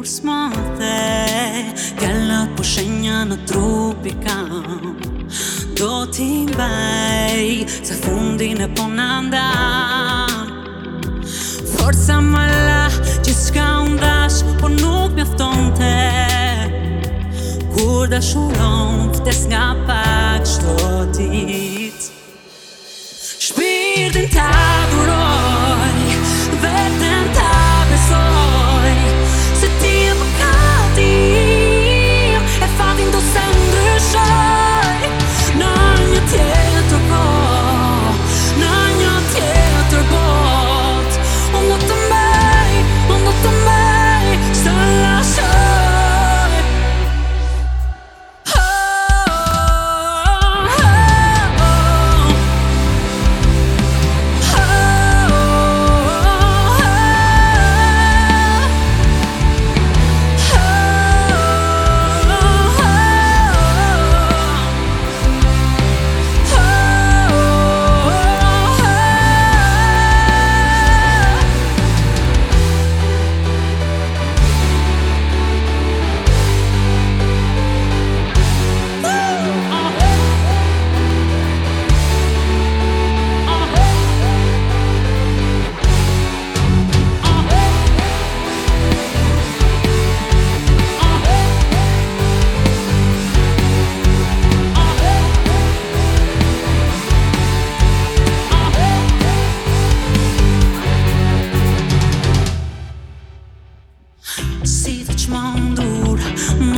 kur smate Gjallat po shenja në trupi kam Do t'i mbaj Se fundin e po në nda Forca më la Që s'ka unë Po nuk me afton te Kur dashuron Ftes nga pak Shto t'i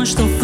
думаю, что в